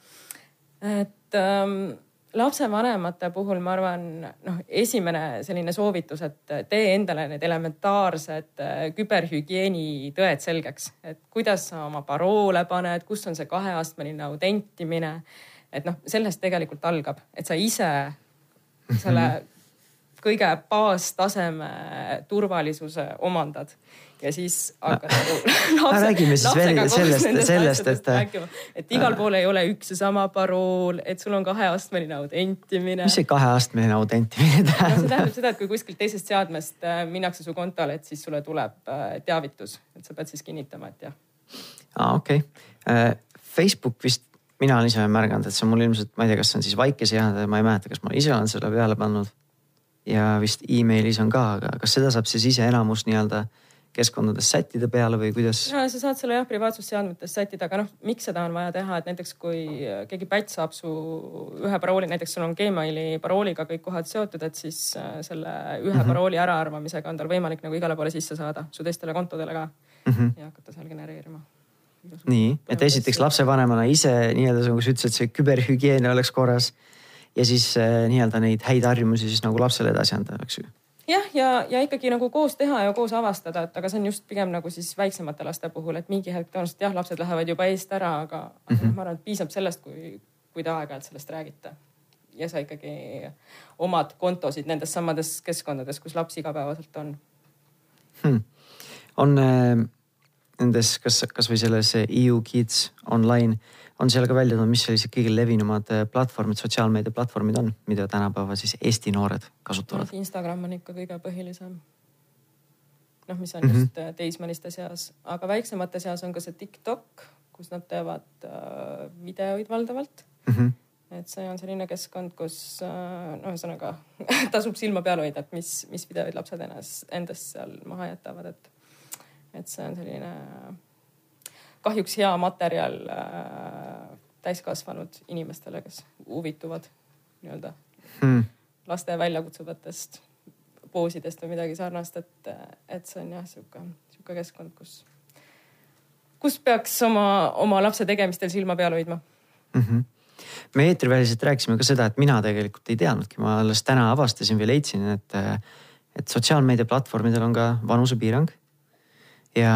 et ähm, lapsevanemate puhul ma arvan, noh, esimene selline soovitus, et tee endale need elementaarsed äh, küberhügieeni tõed selgeks, et kuidas sa oma paroole paned, kus on see kaheastmeline autentimine. et noh, sellest tegelikult algab, et sa ise selle kõige baastaseme turvalisuse omandad ja siis hakkad nagu lapse, räägime siis veel sellest, sellest, et. rääkima, et igal pool ei ole üks ja sama parool, et sul on kaheastmeline autentimine. mis see kaheastmeline autentimine tähendab no,? see tähendab seda, et kui kuskilt teisest seadmest äh, minnakse su kontole, et siis sulle tuleb äh, teavitus, et sa pead siis kinnitama, et jah. aa, okei okay.. Facebook vist, mina olen ise märganud, et see on mul ilmselt, ma ei tea, kas see on siis väikese jäänud, ma ei mäleta, kas ma ise olen selle peale pannud. Ja vist emailis on ka, aga kas seda saab siis ise enamus nii-öelda keskkondades sättida peale või kuidas? ja sa saad selle jah privaatsusseadmetes sättida, aga noh, miks seda on vaja teha, et näiteks kui keegi pätt saab su ühe parooli, näiteks sul on Gmaili parooliga kõik kohad seotud, et siis äh, selle ühe mm -hmm. parooli äraarvamisega on tal võimalik nagu igale poole sisse saada su teistele kontodele ka mm -hmm. ja hakata seal genereerima nii, et esiteks lapsevanemana ise nii-öelda nagu sa ütlesid, see küberhügieen oleks korras ja siis äh, nii-öelda neid häid harjumusi siis nagu lapsele edasi anda, eks ju jah, ja, ja ikkagi nagu koos teha ja koos avastada, et aga see on just pigem nagu siis väiksemate laste puhul, et mingi hetk tõenäoliselt jah, lapsed lähevad juba eest ära, aga mm -hmm. ma arvan, et piisab sellest, kui, kui te aeg-ajalt sellest räägite. ja sa ikkagi omad kontosid nendes samades keskkondades, kus laps igapäevaselt on hmm.. on äh, nendes, kas, kasvõi selles EU Kids online on seal ka välja tulnud, mis sellised kõige levinumad äh, platvormid, sotsiaalmeedia platvormid on, mida tänapäeval siis Eesti noored kasutavad? Instagram on ikka kõige põhilisem. noh, mis on mm -hmm. just äh, teismeliste seas, aga väiksemate seas on ka see TikTok, kus nad teevad äh, videoid valdavalt mm. -hmm et see on selline keskkond, kus äh, no ühesõnaga tasub silma peal hoida, et mis, mis videoid lapsed ennast, endast seal maha jätavad, et, et see on selline kahjuks hea materjal äh, täiskasvanud inimestele, kes huvituvad nii-öelda hmm. laste väljakutsuvatest poosidest või midagi sarnast, et, et see on jah, sihuke, sihuke keskkond, kus, kus peaks oma, oma lapse tegemistel silma peal hoidma mm. -hmm me eetriväliselt rääkisime ka seda, et mina tegelikult ei teadnudki, ma alles täna avastasin või leidsin, et, et sotsiaalmeediaplatvormidel on ka vanusepiirang. Ja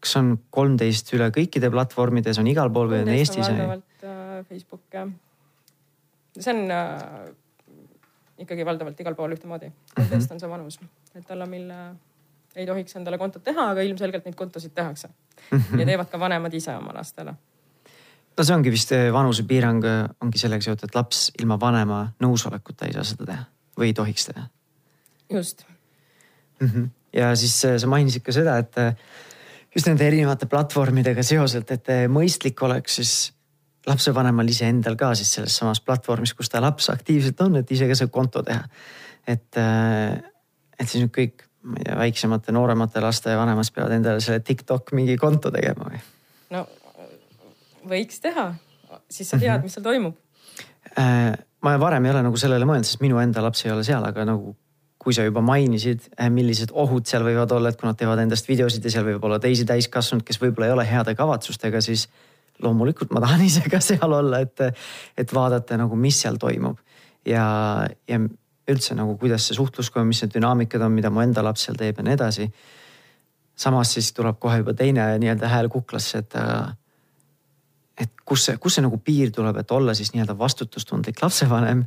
kas on kolmteist üle kõikide platvormide, see on igal pool või on Eestis? valdavalt äh, Facebook jah. see on äh, ikkagi valdavalt igal pool ühtemoodi. kolmteist mm -hmm. on see vanus, et alla mille ei tohiks endale kontot teha, aga ilmselgelt neid kontosid tehakse mm. -hmm. ja teevad ka vanemad ise oma lastele. no see ongi vist äh, vanusepiirang äh, ongi sellega seotud, et laps ilma vanema nõusolekuta ei saa seda teha või ei tohiks teha. just mm. -hmm. Ja siis sa mainisid ka seda, et just nende erinevate platvormidega seoselt, et mõistlik oleks siis lapsevanemal iseendal ka siis selles samas platvormis, kus ta laps aktiivselt on, et ise ka see konto teha. et, äh, et siis nüüd kõik, ma ei tea, väiksemate, nooremate laste vanemad peavad endale selle TikTok mingi konto tegema või? no võiks teha, siis sa tead, mhm. mis seal toimub. Äh, ma varem ei ole nagu sellele mõelnud, sest minu enda laps ei ole seal, aga nagu kui sa juba mainisid, eh, millised ohud seal võivad olla, et kui nad teevad endast videosid ja seal võib olla teisi täiskasvanuid, kes võib-olla ei ole heade kavatsustega, siis loomulikult ma tahan ise ka seal olla, et, et vaadata nagu, mis seal toimub. ja, ja üldse nagu, kuidas see suhtlus, mis need dünaamikad on, mida mu enda laps seal teeb ja nii edasi. samas siis tuleb kohe juba teine nii-öelda hääl kuklasse, et et kus see, kus see nagu piir tuleb, et olla siis nii-öelda vastutustundlik lapsevanem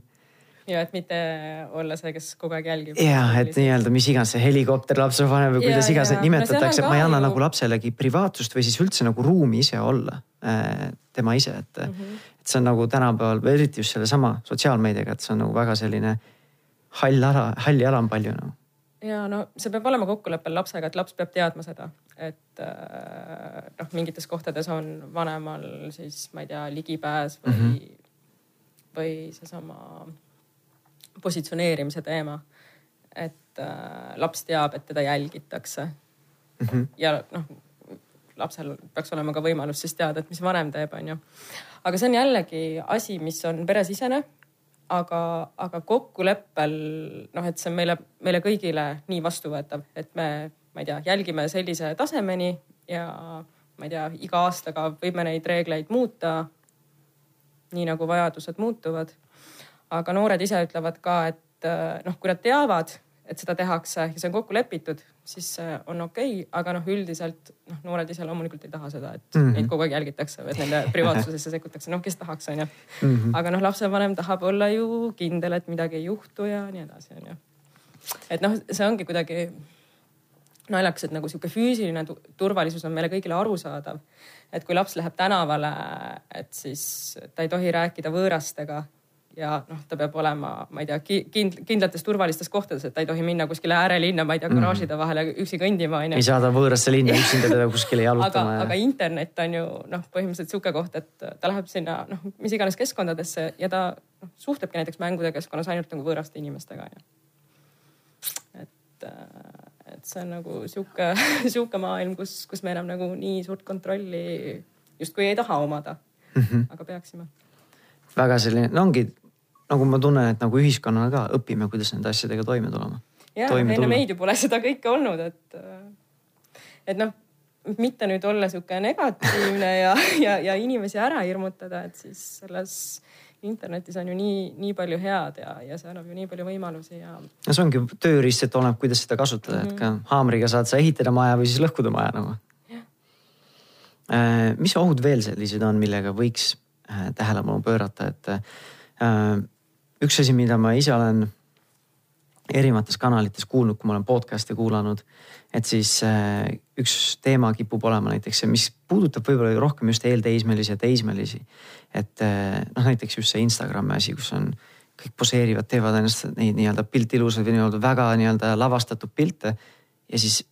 ja et mitte olla see, kes kogu aeg jälgib. ja et nii-öelda mis iganes see helikopter lapsevanem või kuidas iganes neid nimetatakse no,, et ma ei anna ju... nagu lapselegi privaatsust või siis üldse nagu ruumi ise olla äh, tema ise, et mm, -hmm. et see on nagu tänapäeval eriti just sellesama sotsiaalmeediaga, et see on nagu väga selline hall ala, halli ala on palju nagu no ja no see peab olema kokkuleppel lapsega, et laps peab teadma seda, et äh, noh, mingites kohtades on vanemal siis ma ei tea, ligipääs või mm, -hmm. või seesama positsioneerimise teema. et äh, laps teab, et teda jälgitakse mm. -hmm. ja noh, lapsel peaks olema ka võimalus siis teada, et mis vanem teeb, onju. aga see on jällegi asi, mis on peresisene. aga, aga kokkuleppel noh, et see on meile, meile kõigile nii vastuvõetav, et me, ma ei tea, jälgime sellise tasemeni ja ma ei tea, iga aastaga võime neid reegleid muuta. nii nagu vajadused muutuvad aga noored ise ütlevad ka, et äh, noh, kui nad teavad, et seda tehakse ja see on kokku lepitud, siis on okei okay,, aga noh, üldiselt noh, noored ise loomulikult ei taha seda, et mm -hmm. neid kogu aeg jälgitakse või et nende privaatsusesse sekkutakse, noh, kes tahaks, onju. Mhm. aga noh, lapsevanem tahab olla ju kindel, et midagi ei juhtu ja nii edasi, onju. et noh, see ongi kuidagi naljakas, et nagu sihuke füüsiline turvalisus on meile kõigile arusaadav. et kui laps läheb tänavale, et siis ta ei tohi rääkida võõrastega ja noh, ta peab olema, ma ei tea, kind, kindlates turvalistes kohtades, et ta ei tohi minna kuskile äärelinna, ma ei tea, mhm. garaažide vahele üksi kõndima onju. ei saada võõrasse linna üksinda teda kuskile jalutama. aga ja..., aga internet on ju noh, põhimõtteliselt sihuke koht, et ta läheb sinna noh, mis iganes keskkondadesse ja ta noh, suhtlebki näiteks mängude keskkonnas ainult nagu võõraste inimestega onju. et, et et see on nagu sihuke, sihuke maailm, kus, kus me enam nagu nii suurt kontrolli justkui ei taha omada mm. -hmm. aga peaksime. väga selline, no ongi nagu ma tunnen, et nagu ühiskonnana ka õpime, kuidas nende asjadega toime tulema. ja enne meid ju pole seda kõike olnud, et, et noh, mitte nüüd olla sihuke negatiivne ja, ja, ja inimesi ära hirmutada, et siis selles internetis on ju nii, nii palju head ja, ja see annab ju nii palju võimalusi ja. no see ongi tööriist, et oleneb, kuidas seda kasutada mm, -hmm. et ka mhm. haamriga saad sa ehitada maja või siis lõhkuda maja nagu. Äh, mis ohud veel sellised on, millega võiks äh, tähelepanu pöörata, et äh, üks asi, mida ma ise olen erinevates kanalites kuulnud, kui ma olen podcast'e kuulanud, et siis äh, üks teema kipub olema näiteks see, mis puudutab võib-olla rohkem just eelteismelisi ja teismelisi. et äh, noh, näiteks just see Instagrami asi, kus on kõik poseerivad, teevad ennast neid nii-öelda pilt ilusaid või nii-öelda väga nii-öelda lavastatud pilte ja siis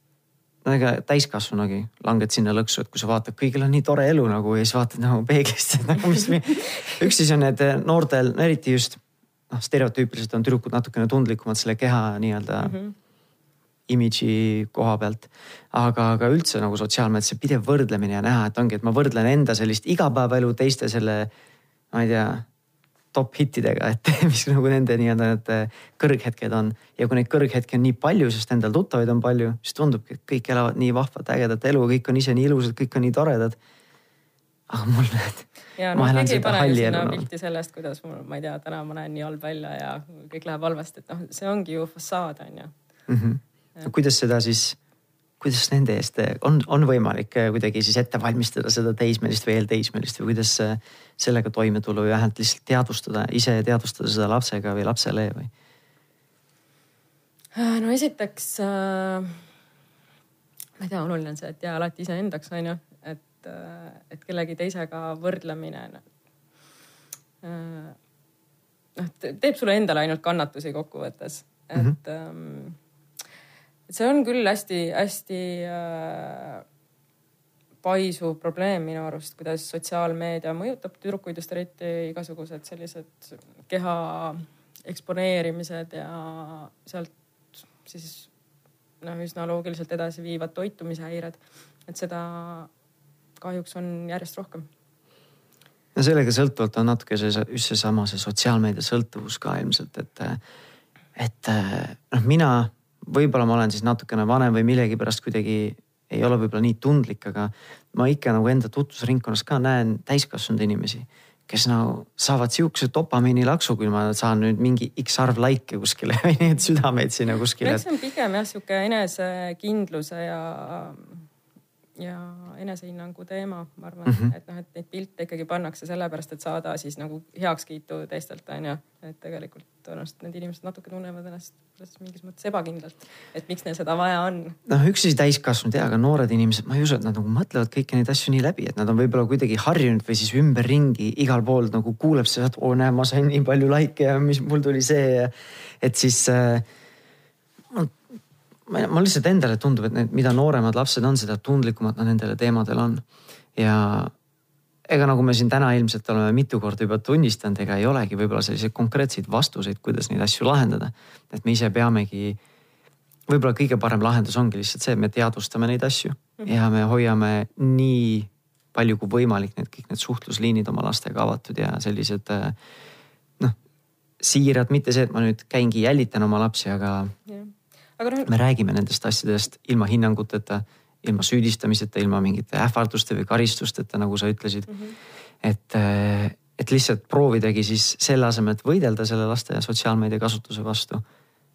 no ega täiskasvanugi langed sinna lõksu, et kui sa vaatad, kõigil on nii tore elu nagu ja siis vaatad nagu peeglisse nagu mis. üks siis on need noortel, no eriti just noh, stereotüüpiliselt on tüdrukud natukene tundlikumad selle keha nii-öelda mm -hmm. imidži koha pealt. aga, aga üldse nagu sotsiaalmeedias see pidev võrdlemine ja näha, et ongi, et ma võrdlen enda sellist igapäevaelu teiste selle, ma ei tea top hittidega, et mis nagu nende nii-öelda need kõrghetked on. ja kui neid kõrghetki on nii palju, sest endal tuttavaid on palju, siis tundubki, et kõik elavad nii vahvat, ägedat elu, kõik on ise nii ilusad, kõik on nii toredad. Aga mul need ja noh, keegi ei pane sinna pilti sellest, kuidas mul, ma ei tea, täna ma näen nii halb välja ja kõik läheb halvasti, et noh, see ongi ju fassaad on ju mm. -hmm. kuidas seda siis, kuidas nende eest on, on võimalik äh, kuidagi siis ette valmistada seda teismelist või eelteismelist või kuidas äh, sellega toime tulla või vähemalt lihtsalt teadvustada, ise teadvustada seda lapsega või lapsele või? Äh, no esiteks äh, ma ei tea, oluline on see, et jää alati iseendaks, on ju et, äh, et kellegi teisega võrdlemine äh, noh, teeb sulle endale ainult kannatusi kokkuvõttes, et mm, -hmm. et see on küll hästi-hästi äh, paisuv probleem minu arust, kuidas sotsiaalmeedia mõjutab tüdrukuid just eriti igasugused sellised keha eksponeerimised ja sealt siis noh, üsna loogiliselt edasi viivad toitumishäired. et seda kahjuks on järjest rohkem. no sellega sõltuvalt on natuke see just seesama see sotsiaalmeedia sõltuvus ka ilmselt, et, et noh, mina võib-olla ma olen siis natukene vanem või millegipärast kuidagi ei ole võib-olla nii tundlik, aga ma ikka nagu enda tutvusringkonnas ka näen täiskasvanud inimesi, kes nagu saavad sihukese dopamiinilaksu, kui ma saan nüüd mingi X arv likee kuskile või neid südameid sinna kuskile. eks see on pigem jah, sihuke enesekindluse ja ja enesehinnangu teema, ma arvan mm, -hmm. et noh, et neid pilte ikkagi pannakse sellepärast, et saada siis nagu heakskiitu teistelt on ju. et tegelikult tõenäoliselt need inimesed natuke tunnevad ennast mingis mõttes ebakindlalt, et miks neil seda vaja on. noh, üks asi täiskasvanud ja, aga noored inimesed, ma ei usu, et nad nagu mõtlevad kõiki neid asju nii läbi, et nad on võib-olla kuidagi harjunud või siis ümberringi igal pool nagu kuuleb seda, et oo näe, ma sain nii palju likee ja mis mul tuli see. et siis äh, ma, ma lihtsalt endale tundub, et need, mida nooremad lapsed on, seda tundlikumad nad nendele teemadele on. ja ega nagu me siin täna ilmselt oleme mitu korda juba tunnistanud, ega ei olegi võib-olla selliseid konkreetseid vastuseid, kuidas neid asju lahendada. et me ise peamegi, võib-olla kõige parem lahendus ongi lihtsalt see, et me teadvustame neid asju -hmm. ja me hoiame nii palju kui võimalik need kõik need suhtlusliinid oma lastega avatud ja sellised noh, siirad, mitte see, et ma nüüd käingi jälitan oma lapsi, aga yeah aga noh. me räägime nendest asjadest ilma hinnanguteta, ilma süüdistamiseta, ilma mingite ähvarduste või karistusteta, nagu sa ütlesid mm. -hmm. et, äh, et lihtsalt proovidagi siis selle asemel, et võidelda selle laste sotsiaalmeedia kasutuse vastu.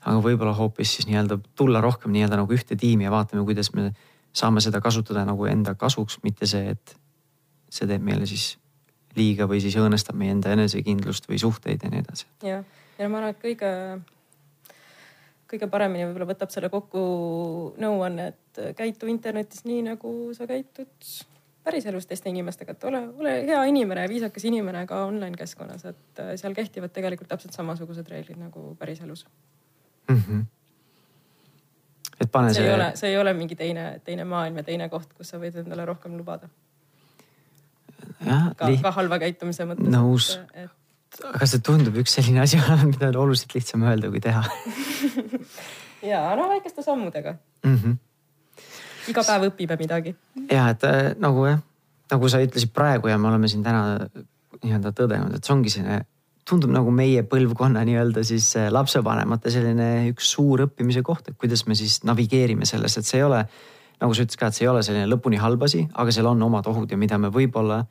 aga võib-olla hoopis siis nii-öelda tulla rohkem nii-öelda nagu ühte tiimi ja vaatame, kuidas me saame seda kasutada nagu enda kasuks, mitte see, et see teeb meile siis liiga või siis õõnestab meie enda enesekindlust või suhteid ja nii edasi. jah, ja ma arvan, et kõige kõige paremini võib-olla võtab selle kokku nõuanne, et käitu internetis nii nagu sa käitud päriselus teiste inimestega, et ole, ole hea inimene viisakas inimene ka online keskkonnas, et äh, seal kehtivad tegelikult täpselt samasugused reeglid nagu päriselus mm. -hmm. et pane see. see ei ole, see ei ole mingi teine, teine maailm ja teine koht, kus sa võid endale rohkem lubada. ka, ka halva käitumise mõttes. nõus et aga see tundub üks selline asi, mida on oluliselt lihtsam öelda kui teha ja no väikeste sammudega mm. -hmm. iga päev õpime midagi. ja et äh, nagu jah, nagu sa ütlesid praegu ja me oleme siin täna nii-öelda tõdenud, et see ongi selline tundub nagu meie põlvkonna nii-öelda siis äh, lapsevanemate selline üks suur õppimise koht, et kuidas me siis navigeerime selles, et see ei ole nagu sa ütlesid ka, et see ei ole selline lõpuni halb asi, aga seal on omad ohud ja mida me võib-olla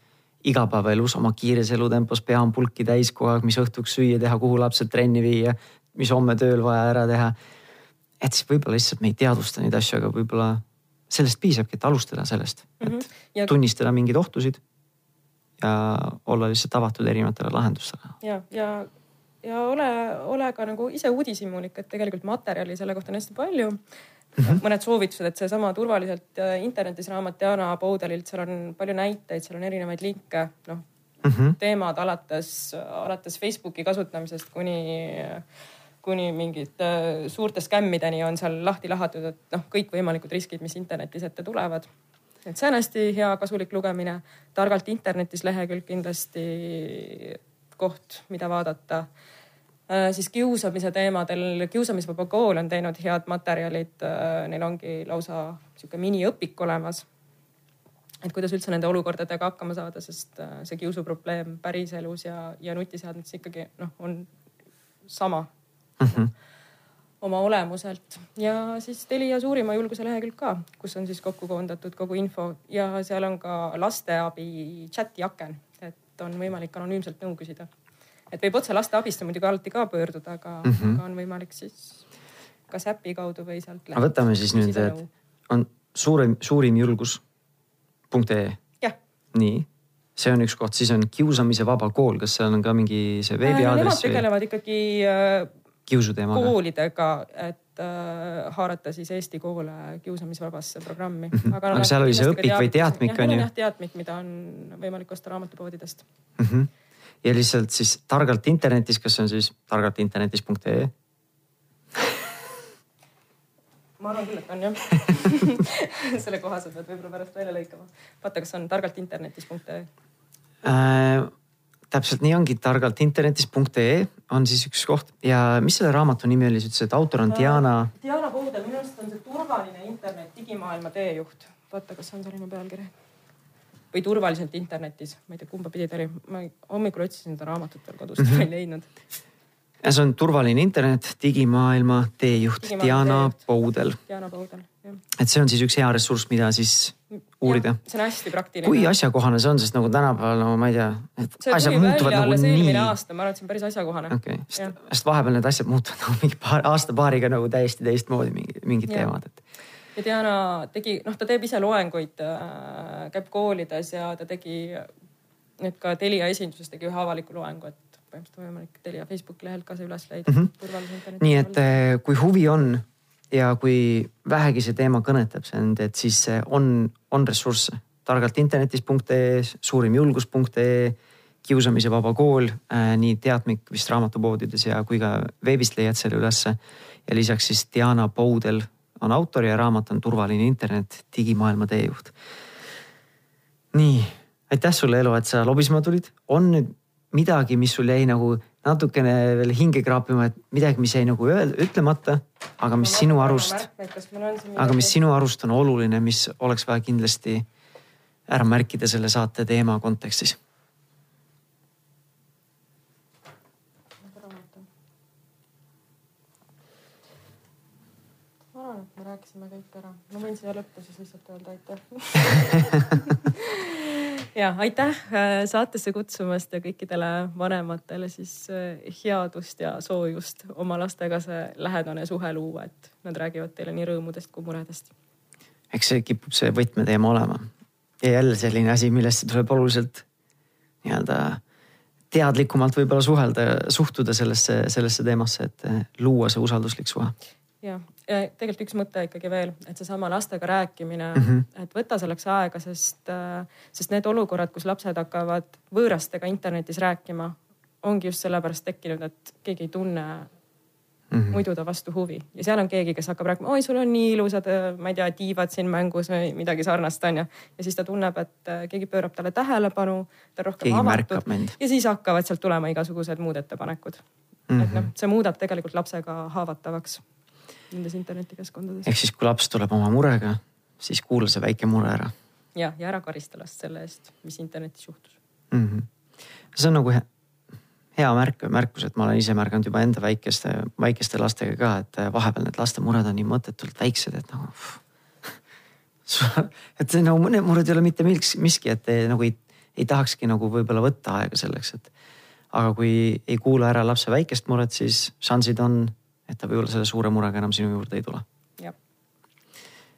igapäevaelus oma kiires elutempos, pea on pulki täis kogu aeg, mis õhtuks süüa teha, kuhu lapsed trenni viia, mis homme tööl vaja ära teha. et siis võib-olla lihtsalt me ei teadvusta neid asju, aga võib-olla sellest piisabki, et alustada sellest, et mm -hmm. ja... tunnistada mingeid ohtusid ja olla lihtsalt avatud erinevatele lahendustele. ja, ja, ja ole, ole ka nagu ise uudishimulik, et tegelikult materjali selle kohta on hästi palju Mm -hmm. mõned soovitused, et seesama turvaliselt äh, internetis raamat Diana Poudelilt, seal on palju näiteid, seal on erinevaid linke, noh mm -hmm. teemad alates, alates Facebooki kasutamisest kuni, kuni mingite äh, suurte skämmideni on seal lahti lahatud, et noh, kõikvõimalikud riskid, mis internetis ette tulevad et see on hästi hea kasulik lugemine. targalt internetis lehekülg kindlasti koht, mida vaadata äh,. siis kiusamise teemadel, Kiusamisvaba kool on teinud head materjalid äh,. Neil ongi lausa sihuke miniõpik olemas. et kuidas üldse nende olukordadega hakkama saada, sest äh, see kiusuprobleem päriselus ja, ja nutiseadmetes ikkagi noh, on sama mm. -hmm oma olemuselt ja siis Telia suurima julguse lehekülg ka, kus on siis kokku koondatud kogu info ja seal on ka lasteabi chati aken, et on võimalik anonüümselt nõu küsida. et võib otse lasteabisse muidugi alati ka pöörduda, aga mm, -hmm. aga on võimalik siis kas äpi kaudu või sealt. aga võtame siis nüüd, et on suurim, suurim julgus.ee. nii see on üks koht, siis on kiusamise vaba kool, kas seal on ka mingi see veebiaadress? Nemad tegelevad ikkagi äh, kiusuteemaga? koolidega, et äh, haarata siis Eesti koole kiusamisvabasse programmi mm. -hmm. aga, aga seal oli see õpik või teatmik on ju? jah, teatmik, mida on võimalik osta raamatupoodidest mm. -hmm. ja lihtsalt siis targalt internetis, kas see on siis targaltinternetis.ee? ma arvan küll, et on jah selle kohaselt pead võib-olla pärast välja lõikama. vaata, kas on targaltinternetis.ee äh,? Täpselt nii ongi, targalt internetis.ee on siis üks koht ja mis selle raamatu nimi oli, sa ütlesid, et autor on Diana. Diana Poudel, minu arust on see turvaline internet, digimaailma teejuht. vaata, kas on selline pealkiri või turvaliselt internetis, ma ei tea, kumba pidi ta oli, ma hommikul otsisin seda raamatut veel kodust mm, -hmm. ma ei leidnud ja see on turvaline internet, digimaailma teejuht digimaailma Diana teejuht. Poudel. Diana Poudel, jah. et see on siis üks hea ressurss, mida siis uurida. see on hästi praktiline. kui asjakohane see on, sest nagu tänapäeval no ma ei tea, et see asjad muutuvad nagu nii. aasta, ma arvan, et see on päris asjakohane. okei okay., sest, sest vahepeal need asjad muutuvad nagu mingi paar aasta-paariga nagu täiesti teistmoodi mingi, mingid teemad, et. ja Diana tegi, noh, ta teeb ise loenguid äh,, käib koolides ja ta tegi nüüd ka Telia esinduses tegi ühe avaliku loengu, et põhimõtteliselt on võimalik Telia Facebooki lehelt ka see üles leida mm. -hmm. nii et eh, kui huvi on ja kui vähegi see teema kõnetab sind, et siis on, on ressursse targalt internetis.ee, suurimjulgus.ee, kiusamise vaba kool äh,, nii teatmik vist raamatupoodides ja kui ka veebist leiad selle ülesse. ja lisaks siis Diana Poudel on autor ja raamat on Turvaline internet, digimaailma teejuht. nii, aitäh sulle, Elo, et sa lobisema tulid. on nüüd midagi, mis sul jäi nagu natukene veel hinge kraapima, et midagi, mis jäi nagu öelda, ütlemata, aga mis sinu arust, aga mis sinu arust on oluline, mis oleks vaja kindlasti ära märkida selle saate teema kontekstis rääkisime kõik ära. ma võin siia lõppu siis lihtsalt öelda aitäh ja aitäh äh, saatesse kutsumast ja kõikidele vanematele siis äh, headust ja soojust oma lastega see lähedane suhe luua, et nad räägivad teile nii rõõmudest kui muredest. eks see kipub see võtmeteema olema ja jälle selline asi, millesse tuleb oluliselt nii-öelda teadlikumalt võib-olla suhelda, suhtuda sellesse, sellesse teemasse, et äh, luua see usalduslik suhe jah, tegelikult üks mõte ikkagi veel, et seesama lastega rääkimine mm, -hmm. et võta selleks aega, sest, äh, sest need olukorrad, kus lapsed hakkavad võõrastega internetis rääkima, ongi just sellepärast tekkinud, et keegi ei tunne mm -hmm. muidu ta vastu huvi ja seal on keegi, kes hakkab rääkima, oi, sul on nii ilusad, äh, ma ei tea, tiivad siin mängus või midagi sarnast onju. ja siis ta tunneb, et äh, keegi pöörab talle tähelepanu, ta on rohkem keegi avatud ja siis hakkavad sealt tulema igasugused muud ettepanekud mm. -hmm. et noh, see muudab tegelikult lapsega haavatavaks nendes internetikeskkondades. ehk siis, kui laps tuleb oma murega, siis kuula see väike mure ära. ja, ja ära karista last selle eest, mis internetis juhtus mm. -hmm. see on nagu hea, hea märk või märkus, et ma olen ise märganud juba enda väikeste, väikeste lastega ka, et vahepeal need laste mured on nii mõttetult väiksed, et nagu et nagu mõned mured ei ole mitte miski, et te nagu ei, ei tahakski nagu võib-olla võtta aega selleks, et. aga kui ei kuula ära lapse väikest muret, siis šansid on, et ta võib-olla selle suure murega enam sinu juurde ei tule.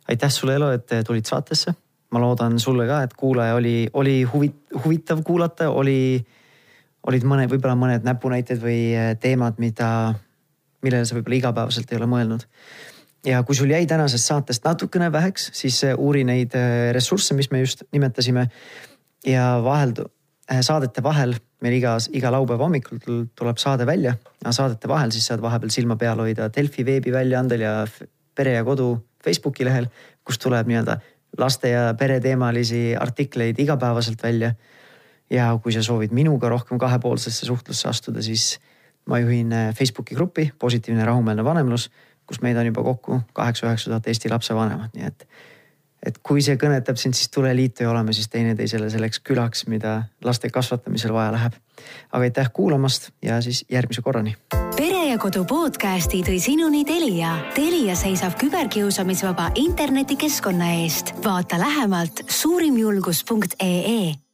aitäh sulle, Elo, et tulid saatesse. ma loodan sulle ka, et kuulaja oli, oli huvit-, huvitav kuulata, oli, olid mõned, võib-olla mõned näpunäited või teemad, mida, millele sa võib-olla igapäevaselt ei ole mõelnud ja kui sul jäi tänasest saatest natukene väheks, siis äh, uuri neid äh, ressursse, mis me just nimetasime. ja vahel, äh, saadete vahel meil igas, iga laupäeva hommikul tuleb saade välja. saadete vahel siis saad vahepeal silma peal hoida Delfi veebiväljaandel ja Pere ja Kodu Facebooki lehel, kus tuleb nii-öelda laste ja pereteemalisi artikleid igapäevaselt välja. ja kui sa soovid minuga rohkem kahepoolsesse suhtlusse astuda, siis ma juhin Facebooki gruppi Positiivne rahumeelne vanemlus kus meid on juba kokku kaheksa-üheksa tuhat Eesti lapsevanemat, nii et. Et kui see kõnetab sind, siis tule liitu ja oleme siis teineteisele selleks külaks, mida laste kasvatamisel vaja läheb. aga aitäh kuulamast ja siis järgmise korrani. pere ja Kodu podcasti tõi sinuni Telia. Telia seisab küberkiusamisvaba internetikeskkonna eest. vaata lähemalt suurimjulgus.ee